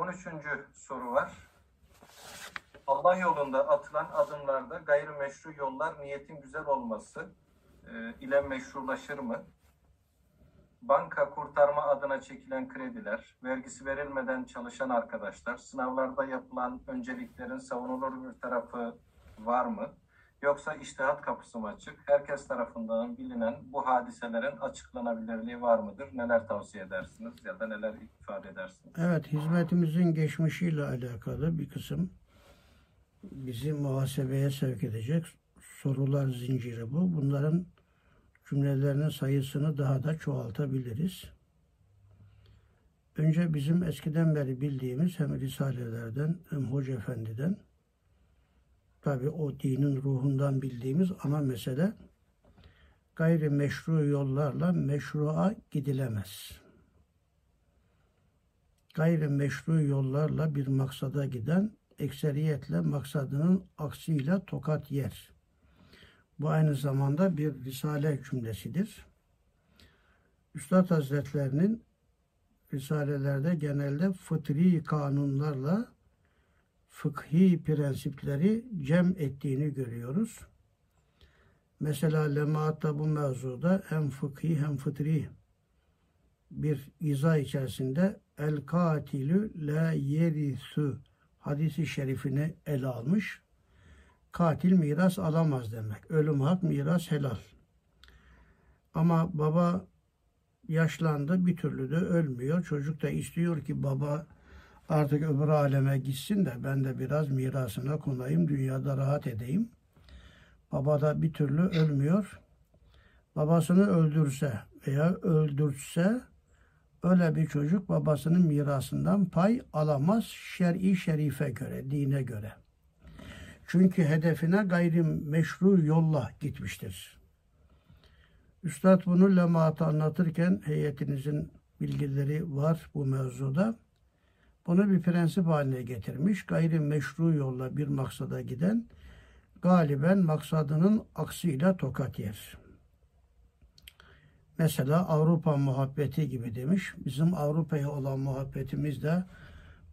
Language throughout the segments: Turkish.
13. soru var. Allah yolunda atılan adımlarda gayrimeşru yollar niyetin güzel olması e, ile meşrulaşır mı? Banka kurtarma adına çekilen krediler, vergisi verilmeden çalışan arkadaşlar, sınavlarda yapılan önceliklerin savunulur bir tarafı var mı? Yoksa iştihat kapısı mı açık? Herkes tarafından bilinen bu hadiselerin açıklanabilirliği var mıdır? Neler tavsiye edersiniz ya da neler ifade edersiniz? Evet, hizmetimizin geçmişiyle alakalı bir kısım bizi muhasebeye sevk edecek sorular zinciri bu. Bunların cümlelerinin sayısını daha da çoğaltabiliriz. Önce bizim eskiden beri bildiğimiz hem risalelerden hem Hoca Efendi'den tabi o dinin ruhundan bildiğimiz ana mesele gayri meşru yollarla meşru'a gidilemez. Gayri meşru yollarla bir maksada giden ekseriyetle maksadının aksiyle tokat yer. Bu aynı zamanda bir risale cümlesidir. Üstad Hazretlerinin risalelerde genelde fıtri kanunlarla fıkhi prensipleri cem ettiğini görüyoruz. Mesela Lemaat'ta bu mevzuda hem fıkhi hem fıtri bir izah içerisinde el katilü la yerisu hadisi şerifini ele almış. Katil miras alamaz demek. Ölüm hak, miras helal. Ama baba yaşlandı bir türlü de ölmüyor. Çocuk da istiyor ki baba artık öbür aleme gitsin de ben de biraz mirasına konayım, dünyada rahat edeyim. Baba da bir türlü ölmüyor. Babasını öldürse veya öldürse öyle bir çocuk babasının mirasından pay alamaz şer'i şerife göre, dine göre. Çünkü hedefine gayrimeşru yolla gitmiştir. Üstad bunu lemaatı anlatırken heyetinizin bilgileri var bu mevzuda. Bunu bir prensip haline getirmiş. Gayrimeşru yolla bir maksada giden galiben maksadının aksiyle tokat yer. Mesela Avrupa muhabbeti gibi demiş. Bizim Avrupa'ya olan muhabbetimiz de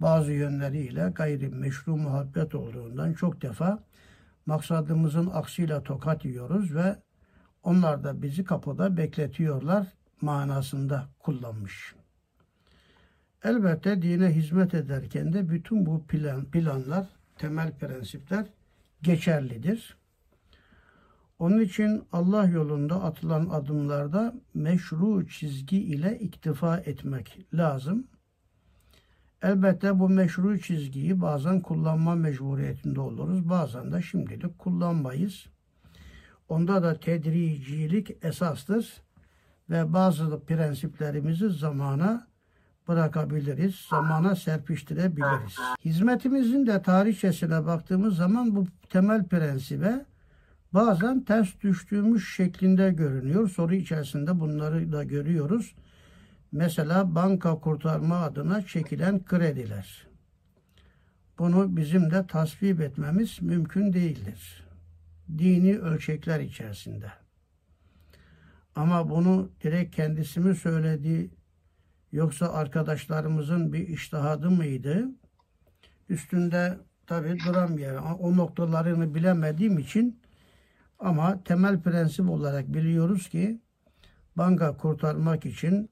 bazı yönleriyle gayri meşru muhabbet olduğundan çok defa maksadımızın aksiyle tokat yiyoruz ve onlar da bizi kapıda bekletiyorlar manasında kullanmış. Elbette dine hizmet ederken de bütün bu plan, planlar, temel prensipler geçerlidir. Onun için Allah yolunda atılan adımlarda meşru çizgi ile iktifa etmek lazım. Elbette bu meşru çizgiyi bazen kullanma mecburiyetinde oluruz. Bazen de şimdilik kullanmayız. Onda da tedricilik esastır ve bazı prensiplerimizi zamana bırakabiliriz, zamana serpiştirebiliriz. Hizmetimizin de tarihçesine baktığımız zaman bu temel prensibe bazen ters düştüğümüz şeklinde görünüyor. Soru içerisinde bunları da görüyoruz. Mesela banka kurtarma adına çekilen krediler. Bunu bizim de tasvip etmemiz mümkün değildir. Dini ölçekler içerisinde. Ama bunu direkt kendisi mi söyledi yoksa arkadaşlarımızın bir iştihadı mıydı? Üstünde tabi duramıyorum. O noktalarını bilemediğim için ama temel prensip olarak biliyoruz ki banka kurtarmak için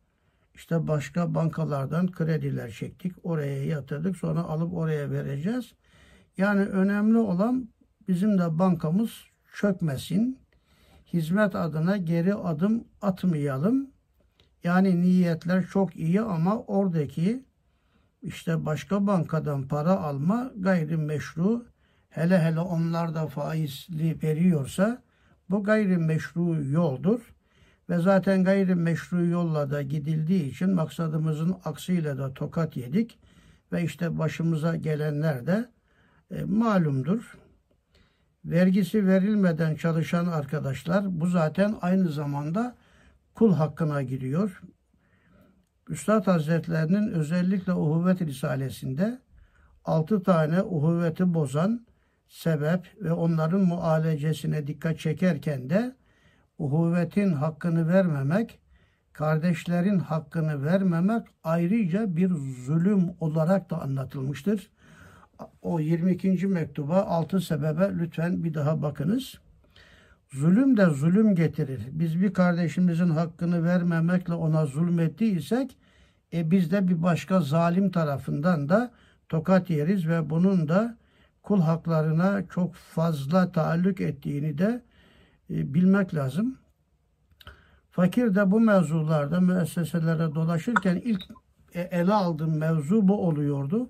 işte başka bankalardan krediler çektik. Oraya yatırdık. Sonra alıp oraya vereceğiz. Yani önemli olan bizim de bankamız çökmesin. Hizmet adına geri adım atmayalım. Yani niyetler çok iyi ama oradaki işte başka bankadan para alma gayrimeşru hele hele onlar da faizli veriyorsa bu gayrimeşru yoldur. Ve zaten gayrimeşru yolla da gidildiği için maksadımızın aksiyle de tokat yedik. Ve işte başımıza gelenler de e, malumdur. Vergisi verilmeden çalışan arkadaşlar bu zaten aynı zamanda kul hakkına giriyor. Üstad Hazretlerinin özellikle Uhuvvet Risalesinde altı tane uhuvveti bozan sebep ve onların mualecesine dikkat çekerken de uhuvvetin hakkını vermemek kardeşlerin hakkını vermemek ayrıca bir zulüm olarak da anlatılmıştır. O 22. mektuba altı sebebe lütfen bir daha bakınız. Zulüm de zulüm getirir. Biz bir kardeşimizin hakkını vermemekle ona zulmettiysek e biz de bir başka zalim tarafından da tokat yeriz ve bunun da kul haklarına çok fazla taalluk ettiğini de e, bilmek lazım. Fakir de bu mevzularda müesseselere dolaşırken ilk e, ele aldığım mevzu bu oluyordu.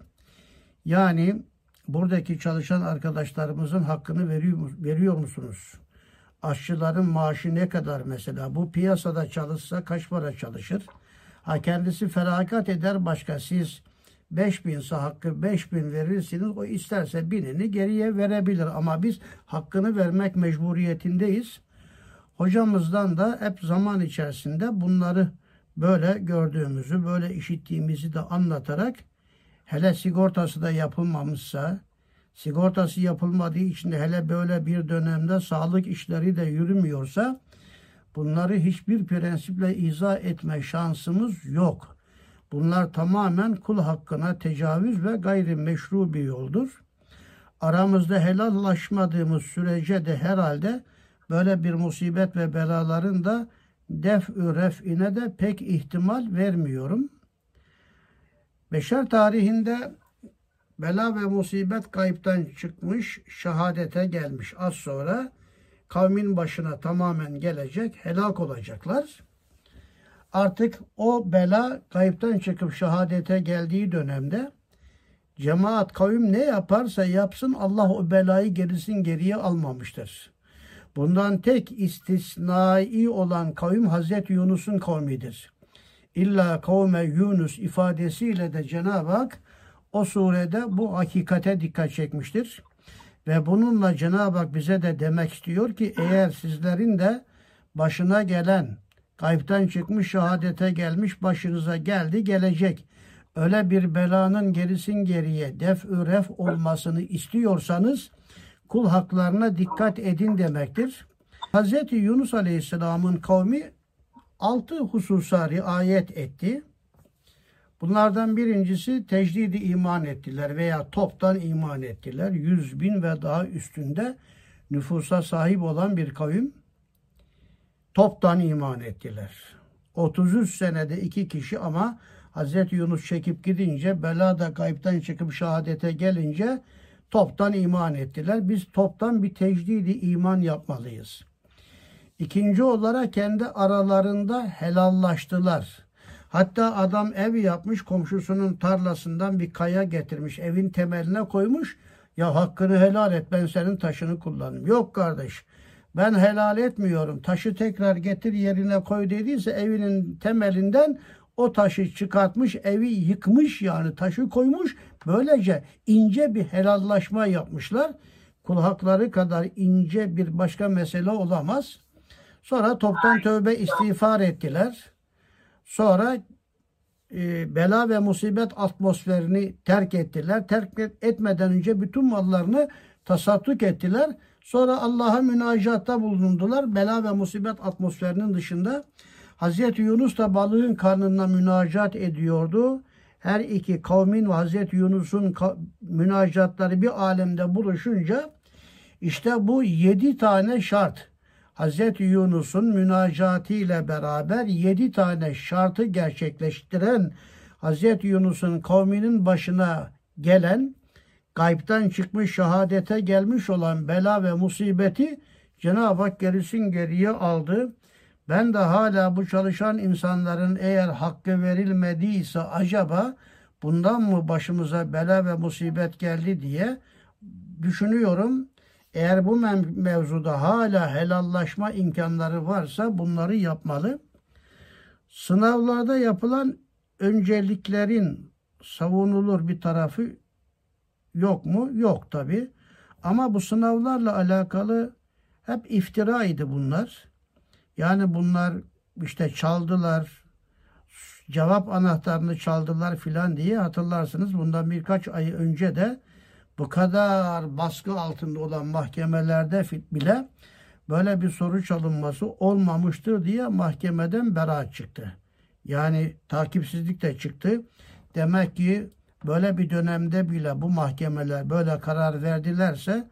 Yani buradaki çalışan arkadaşlarımızın hakkını veriyor, veriyor musunuz? Aşçıların maaşı ne kadar mesela? Bu piyasada çalışsa kaç para çalışır? Ha kendisi feragat eder başka. Siz 5000 ise hakkı 5000 verirsiniz. O isterse binini geriye verebilir. Ama biz hakkını vermek mecburiyetindeyiz. Hocamızdan da hep zaman içerisinde bunları böyle gördüğümüzü, böyle işittiğimizi de anlatarak hele sigortası da yapılmamışsa, sigortası yapılmadığı için hele böyle bir dönemde sağlık işleri de yürümüyorsa bunları hiçbir prensiple izah etme şansımız yok. Bunlar tamamen kul hakkına tecavüz ve gayrimeşru bir yoldur. Aramızda helallaşmadığımız sürece de herhalde böyle bir musibet ve belaların da def-ü ref'ine de pek ihtimal vermiyorum. Beşer tarihinde bela ve musibet kayıptan çıkmış, şehadete gelmiş. Az sonra kavmin başına tamamen gelecek, helak olacaklar. Artık o bela kayıptan çıkıp şehadete geldiği dönemde cemaat kavim ne yaparsa yapsın Allah o belayı gerisin geriye almamıştır. Bundan tek istisnai olan kavim Hazreti Yunus'un kavmidir. İlla kavme Yunus ifadesiyle de Cenab-ı Hak o surede bu hakikate dikkat çekmiştir. Ve bununla Cenab-ı Hak bize de demek istiyor ki eğer sizlerin de başına gelen, kayıptan çıkmış, şehadete gelmiş, başınıza geldi, gelecek. Öyle bir belanın gerisin geriye def-ü olmasını istiyorsanız kul haklarına dikkat edin demektir. Hz. Yunus Aleyhisselam'ın kavmi altı hususa riayet etti. Bunlardan birincisi tecdidi iman ettiler veya toptan iman ettiler. Yüz bin ve daha üstünde nüfusa sahip olan bir kavim toptan iman ettiler. 33 senede iki kişi ama Hz. Yunus çekip gidince bela da kayıptan çıkıp şehadete gelince toptan iman ettiler. Biz toptan bir tecdidi iman yapmalıyız. İkinci olarak kendi aralarında helallaştılar. Hatta adam ev yapmış komşusunun tarlasından bir kaya getirmiş evin temeline koymuş. Ya hakkını helal et ben senin taşını kullanayım. Yok kardeş ben helal etmiyorum taşı tekrar getir yerine koy dediyse evinin temelinden o taşı çıkartmış evi yıkmış yani taşı koymuş. Böylece ince bir helallaşma yapmışlar. Kul hakları kadar ince bir başka mesele olamaz. Sonra toptan tövbe istiğfar ettiler. Sonra e, bela ve musibet atmosferini terk ettiler. Terk etmeden önce bütün mallarını tasadduk ettiler. Sonra Allah'a münacatta bulundular. Bela ve musibet atmosferinin dışında. Hazreti Yunus da balığın karnına münacat ediyordu. Her iki kavmin ve Hazreti Yunus'un münacatları bir alemde buluşunca işte bu yedi tane şart Hazreti Yunus'un münacatı ile beraber yedi tane şartı gerçekleştiren Hazreti Yunus'un kavminin başına gelen gaybtan çıkmış şehadete gelmiş olan bela ve musibeti Cenab-ı Hak gerisin geriye aldı. Ben de hala bu çalışan insanların eğer hakkı verilmediyse acaba bundan mı başımıza bela ve musibet geldi diye düşünüyorum. Eğer bu mevzuda hala helallaşma imkanları varsa bunları yapmalı. Sınavlarda yapılan önceliklerin savunulur bir tarafı yok mu? Yok tabi. Ama bu sınavlarla alakalı hep iftiraydı bunlar. Yani bunlar işte çaldılar, cevap anahtarını çaldılar filan diye hatırlarsınız. Bundan birkaç ay önce de bu kadar baskı altında olan mahkemelerde bile böyle bir sonuç alınması olmamıştır diye mahkemeden beraat çıktı. Yani takipsizlik de çıktı. Demek ki böyle bir dönemde bile bu mahkemeler böyle karar verdilerse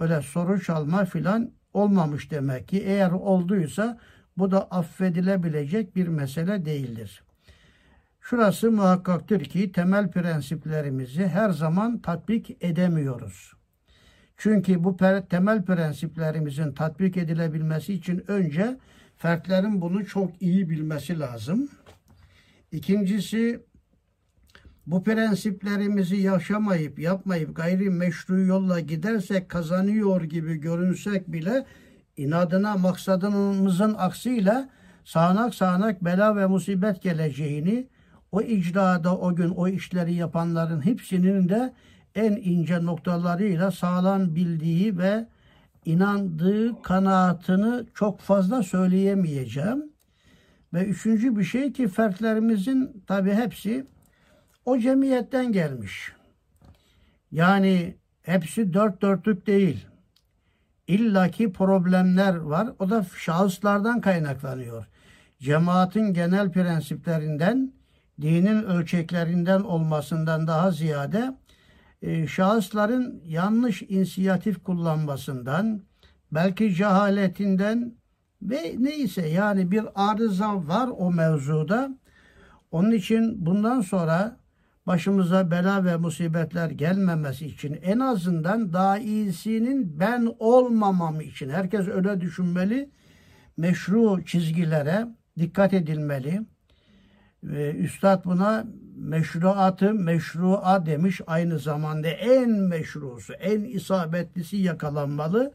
öyle sonuç alma filan olmamış demek ki. Eğer olduysa bu da affedilebilecek bir mesele değildir. Şurası muhakkaktır ki temel prensiplerimizi her zaman tatbik edemiyoruz. Çünkü bu temel prensiplerimizin tatbik edilebilmesi için önce fertlerin bunu çok iyi bilmesi lazım. İkincisi bu prensiplerimizi yaşamayıp yapmayıp gayri meşru yolla gidersek kazanıyor gibi görünsek bile inadına maksadımızın aksiyle sağanak sağanak bela ve musibet geleceğini o icrada o gün o işleri yapanların hepsinin de en ince noktalarıyla sağlam bildiği ve inandığı kanaatını çok fazla söyleyemeyeceğim. Ve üçüncü bir şey ki fertlerimizin tabi hepsi o cemiyetten gelmiş. Yani hepsi dört dörtlük değil. İllaki problemler var. O da şahıslardan kaynaklanıyor. Cemaatin genel prensiplerinden, dinin ölçeklerinden olmasından daha ziyade e, şahısların yanlış inisiyatif kullanmasından, belki cehaletinden ve neyse yani bir arıza var o mevzuda. Onun için bundan sonra başımıza bela ve musibetler gelmemesi için en azından daha iyisinin ben olmamam için herkes öyle düşünmeli. Meşru çizgilere dikkat edilmeli. Üstad buna meşruatı meşrua demiş. Aynı zamanda en meşrusu, en isabetlisi yakalanmalı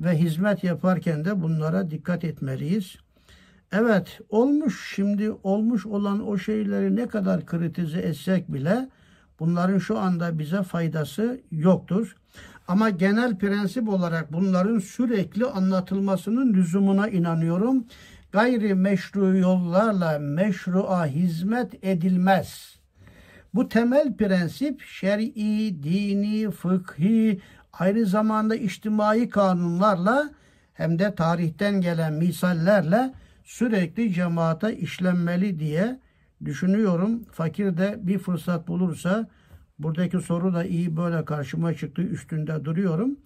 ve hizmet yaparken de bunlara dikkat etmeliyiz. Evet olmuş şimdi olmuş olan o şeyleri ne kadar kritize etsek bile bunların şu anda bize faydası yoktur. Ama genel prensip olarak bunların sürekli anlatılmasının lüzumuna inanıyorum. Gayri meşru yollarla meşrua hizmet edilmez. Bu temel prensip şer'i, dini, fıkhi, aynı zamanda içtimai kanunlarla hem de tarihten gelen misallerle sürekli cemaate işlenmeli diye düşünüyorum. Fakir de bir fırsat bulursa buradaki soru da iyi böyle karşıma çıktı. Üstünde duruyorum.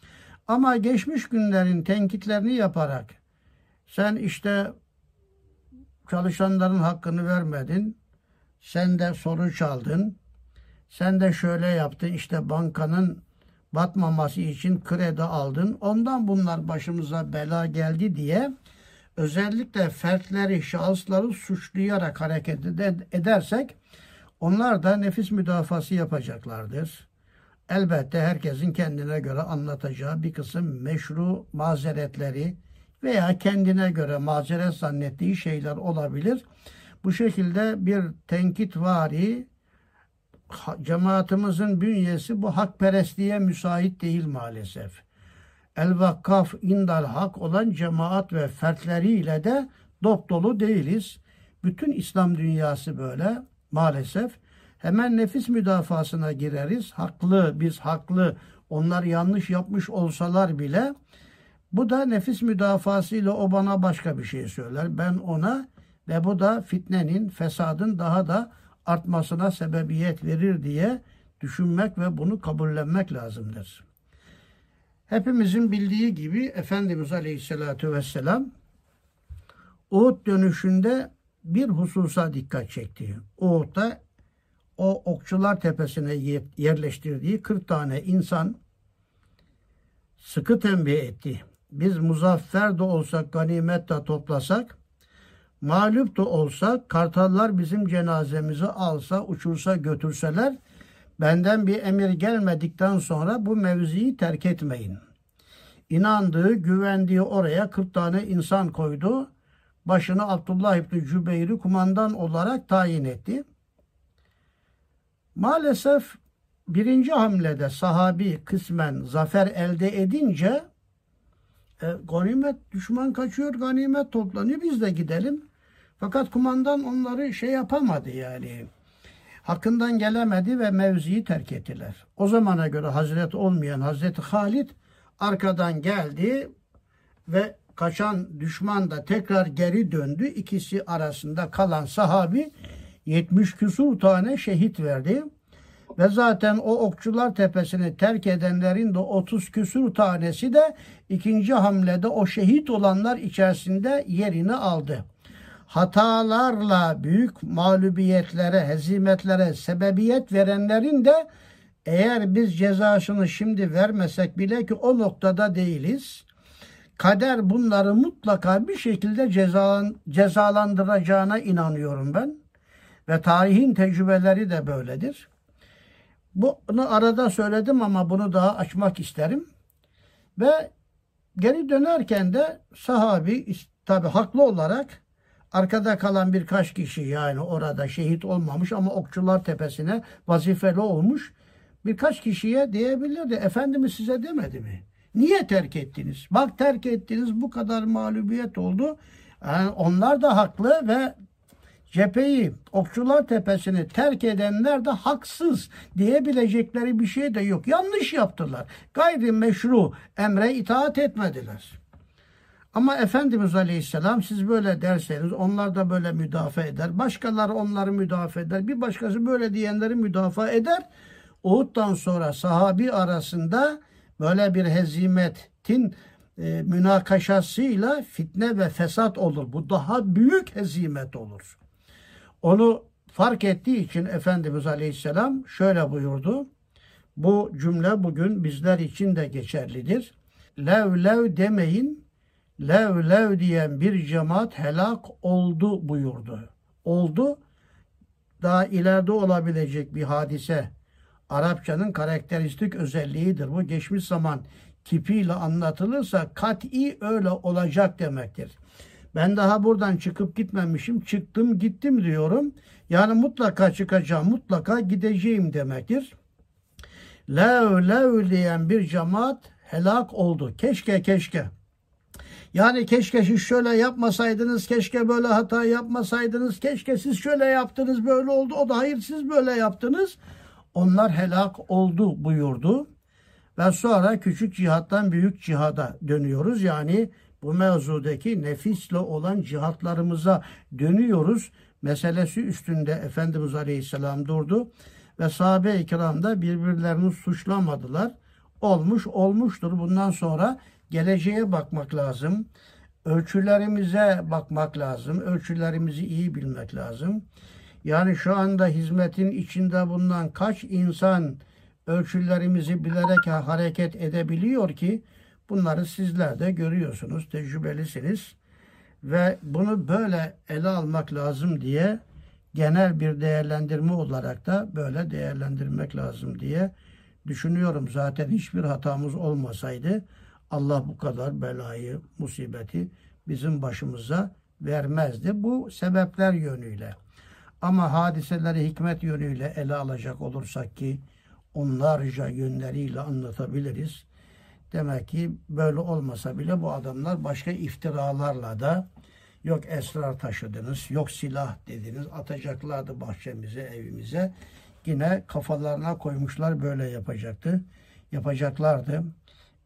Ama geçmiş günlerin tenkitlerini yaparak sen işte çalışanların hakkını vermedin. Sen de soru çaldın. Sen de şöyle yaptın. işte bankanın batmaması için kredi aldın. Ondan bunlar başımıza bela geldi diye özellikle fertleri, şahısları suçlayarak hareket edersek onlar da nefis müdafası yapacaklardır. Elbette herkesin kendine göre anlatacağı bir kısım meşru mazeretleri veya kendine göre mazeret zannettiği şeyler olabilir. Bu şekilde bir tenkit vari cemaatimizin bünyesi bu hakperestliğe müsait değil maalesef. El vakkaf indal hak olan cemaat ve fertleriyle de dop dolu değiliz. Bütün İslam dünyası böyle maalesef. Hemen nefis müdafasına gireriz. Haklı, biz haklı. Onlar yanlış yapmış olsalar bile bu da nefis müdafasıyla o bana başka bir şey söyler. Ben ona ve bu da fitnenin, fesadın daha da artmasına sebebiyet verir diye düşünmek ve bunu kabullenmek lazımdır. Hepimizin bildiği gibi Efendimiz Aleyhisselatü Vesselam Uhud dönüşünde bir hususa dikkat çekti. Uhud'da o okçular tepesine yerleştirdiği 40 tane insan sıkı tembih etti. Biz muzaffer de olsak, ganimet de toplasak, mağlup da olsak, kartallar bizim cenazemizi alsa, uçursa, götürseler, benden bir emir gelmedikten sonra bu mevziyi terk etmeyin. İnandığı, güvendiği oraya 40 tane insan koydu. Başını Abdullah İbni Cübeyr'i kumandan olarak tayin etti. Maalesef birinci hamlede sahabi kısmen zafer elde edince e, ganimet düşman kaçıyor, ganimet toplanıyor biz de gidelim. Fakat kumandan onları şey yapamadı yani. Hakkından gelemedi ve mevziyi terk ettiler. O zamana göre Hazret olmayan Hazreti Halid arkadan geldi ve kaçan düşman da tekrar geri döndü. İkisi arasında kalan sahabi 70 küsur tane şehit verdi. Ve zaten o okçular tepesini terk edenlerin de 30 küsur tanesi de ikinci hamlede o şehit olanlar içerisinde yerini aldı. Hatalarla büyük mağlubiyetlere, hezimetlere sebebiyet verenlerin de eğer biz cezasını şimdi vermesek bile ki o noktada değiliz. Kader bunları mutlaka bir şekilde cezalan, cezalandıracağına inanıyorum ben. Ve tarihin tecrübeleri de böyledir. Bunu arada söyledim ama bunu daha açmak isterim. Ve geri dönerken de sahabi tabi haklı olarak arkada kalan birkaç kişi yani orada şehit olmamış ama okçular tepesine vazifeli olmuş birkaç kişiye diyebilirdi. Efendimiz size demedi mi? Niye terk ettiniz? Bak terk ettiniz bu kadar mağlubiyet oldu. Yani onlar da haklı ve cepheyi, Okçular Tepesi'ni terk edenler de haksız diyebilecekleri bir şey de yok. Yanlış yaptılar. Gayri meşru emre itaat etmediler. Ama Efendimiz Aleyhisselam siz böyle derseniz onlar da böyle müdafaa eder. Başkaları onları müdafaa eder. Bir başkası böyle diyenleri müdafaa eder. Uhud'dan sonra sahabi arasında böyle bir hezimetin e, münakaşasıyla fitne ve fesat olur. Bu daha büyük hezimet olur. Onu fark ettiği için Efendimiz Aleyhisselam şöyle buyurdu. Bu cümle bugün bizler için de geçerlidir. Lev lev demeyin, lev lev diyen bir cemaat helak oldu buyurdu. Oldu, daha ileride olabilecek bir hadise. Arapçanın karakteristik özelliğidir. Bu geçmiş zaman kipiyle anlatılırsa kat'i öyle olacak demektir. Ben daha buradan çıkıp gitmemişim. Çıktım gittim diyorum. Yani mutlaka çıkacağım, mutlaka gideceğim demektir. Lev lev diyen bir cemaat helak oldu. Keşke keşke. Yani keşke siz şöyle yapmasaydınız, keşke böyle hata yapmasaydınız, keşke siz şöyle yaptınız, böyle oldu. O da hayır siz böyle yaptınız. Onlar helak oldu buyurdu. Ve sonra küçük cihattan büyük cihada dönüyoruz. Yani bu mevzudaki nefisle olan cihatlarımıza dönüyoruz. Meselesi üstünde Efendimiz Aleyhisselam durdu ve sahabe-i kiram da birbirlerini suçlamadılar. Olmuş olmuştur. Bundan sonra geleceğe bakmak lazım. Ölçülerimize bakmak lazım. Ölçülerimizi iyi bilmek lazım. Yani şu anda hizmetin içinde bulunan kaç insan ölçülerimizi bilerek hareket edebiliyor ki bunları sizler de görüyorsunuz, tecrübelisiniz ve bunu böyle ele almak lazım diye genel bir değerlendirme olarak da böyle değerlendirmek lazım diye düşünüyorum. Zaten hiçbir hatamız olmasaydı Allah bu kadar belayı, musibeti bizim başımıza vermezdi. Bu sebepler yönüyle. Ama hadiseleri hikmet yönüyle ele alacak olursak ki onlarca yönleriyle anlatabiliriz. Demek ki böyle olmasa bile bu adamlar başka iftiralarla da yok esrar taşıdınız, yok silah dediniz, atacaklardı bahçemize, evimize. Yine kafalarına koymuşlar böyle yapacaktı. Yapacaklardı.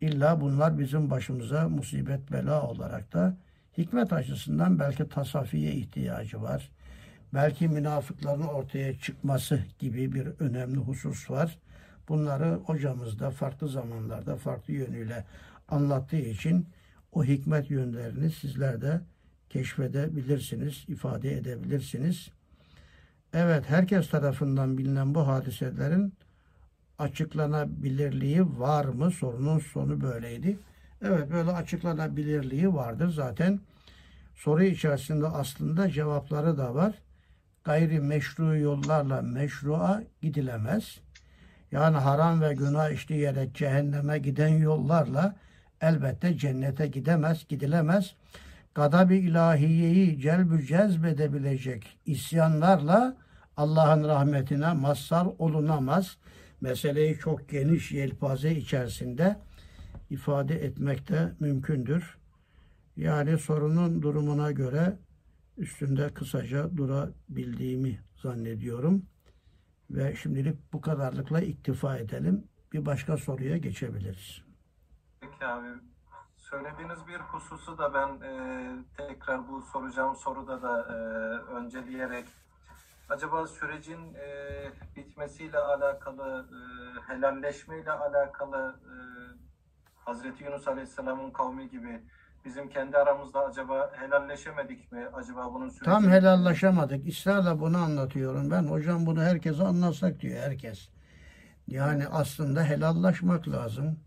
İlla bunlar bizim başımıza musibet bela olarak da hikmet açısından belki tasafiye ihtiyacı var. Belki münafıkların ortaya çıkması gibi bir önemli husus var. Bunları hocamız da farklı zamanlarda farklı yönüyle anlattığı için o hikmet yönlerini sizler de keşfedebilirsiniz, ifade edebilirsiniz. Evet, herkes tarafından bilinen bu hadiselerin açıklanabilirliği var mı? Sorunun sonu böyleydi. Evet, böyle açıklanabilirliği vardır. Zaten soru içerisinde aslında cevapları da var. Gayri meşru yollarla meşru'a gidilemez. Yani haram ve günah işleyerek cehenneme giden yollarla elbette cennete gidemez, gidilemez. Gadab-ı ilahiyeyi celbü cezbedebilecek isyanlarla Allah'ın rahmetine mazhar olunamaz. Meseleyi çok geniş yelpaze içerisinde ifade etmek de mümkündür. Yani sorunun durumuna göre üstünde kısaca durabildiğimi zannediyorum. Ve şimdilik bu kadarlıkla iktifa edelim. Bir başka soruya geçebiliriz. Peki abi Söylediğiniz bir hususu da ben e, tekrar bu soracağım soruda da e, önceleyerek acaba sürecin e, bitmesiyle alakalı, e, helalleşmeyle alakalı e, Hazreti Yunus Aleyhisselam'ın kavmi gibi bizim kendi aramızda acaba helalleşemedik mi? Acaba bunun süreci... Tam helallaşamadık. İsrarla bunu anlatıyorum ben. Hocam bunu herkese anlatsak diyor herkes. Yani aslında helallaşmak lazım.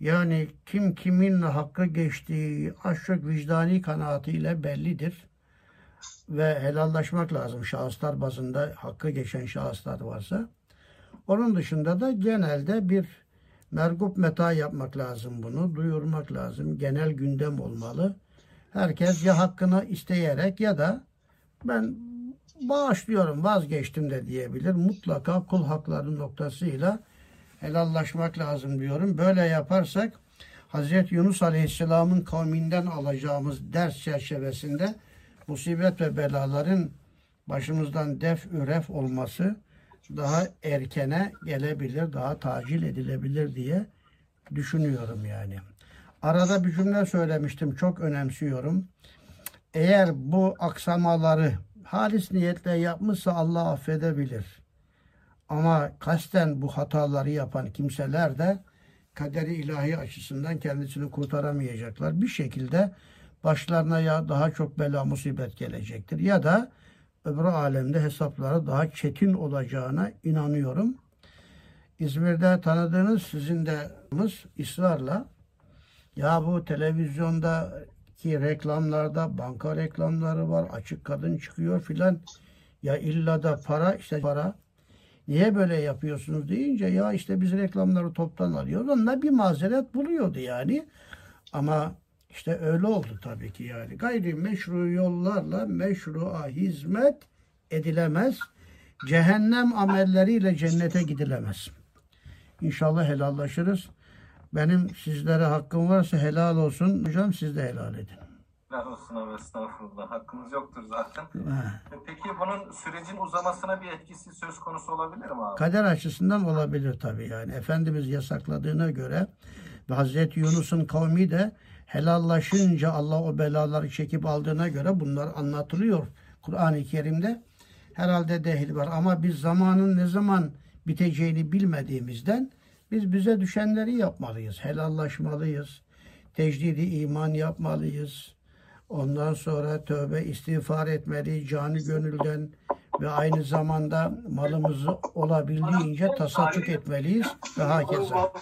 Yani kim kiminle hakkı geçtiği az çok vicdani kanaatiyle bellidir. Ve helallaşmak lazım şahıslar bazında hakkı geçen şahıslar varsa. Onun dışında da genelde bir mergup meta yapmak lazım bunu. Duyurmak lazım. Genel gündem olmalı. Herkes ya hakkını isteyerek ya da ben bağışlıyorum vazgeçtim de diyebilir. Mutlaka kul hakları noktasıyla helallaşmak lazım diyorum. Böyle yaparsak Hazreti Yunus Aleyhisselam'ın kavminden alacağımız ders çerçevesinde musibet ve belaların başımızdan def üref olması daha erkene gelebilir, daha tacil edilebilir diye düşünüyorum yani. Arada bir cümle söylemiştim, çok önemsiyorum. Eğer bu aksamaları halis niyetle yapmışsa Allah affedebilir. Ama kasten bu hataları yapan kimseler de kaderi ilahi açısından kendisini kurtaramayacaklar. Bir şekilde başlarına ya daha çok bela musibet gelecektir ya da öbür alemde hesapları daha çetin olacağına inanıyorum. İzmir'de tanıdığınız sizin de ısrarla ya bu televizyondaki reklamlarda banka reklamları var, açık kadın çıkıyor filan. Ya illa da para işte para. Niye böyle yapıyorsunuz deyince ya işte biz reklamları toptan alıyoruz. Onlar bir mazeret buluyordu yani. Ama işte öyle oldu tabii ki yani. Gayri meşru yollarla meşru'a hizmet edilemez. Cehennem amelleriyle cennete gidilemez. İnşallah helallaşırız. Benim sizlere hakkım varsa helal olsun. Hocam siz de helal edin. Helal olsun abi estağfurullah. Hakkımız yoktur zaten. Ha. E, Peki bunun sürecin uzamasına bir etkisi söz konusu olabilir mi abi? Kader açısından olabilir tabii yani. Efendimiz yasakladığına göre ve Hazreti Yunus'un kavmi de helallaşınca Allah o belaları çekip aldığına göre bunlar anlatılıyor Kur'an-ı Kerim'de. Herhalde dehil var ama biz zamanın ne zaman biteceğini bilmediğimizden biz bize düşenleri yapmalıyız. Helallaşmalıyız. Tecdidi iman yapmalıyız. Ondan sonra tövbe istiğfar etmeli canı gönülden ve aynı zamanda malımızı olabildiğince tasadduk etmeliyiz ve hakeza.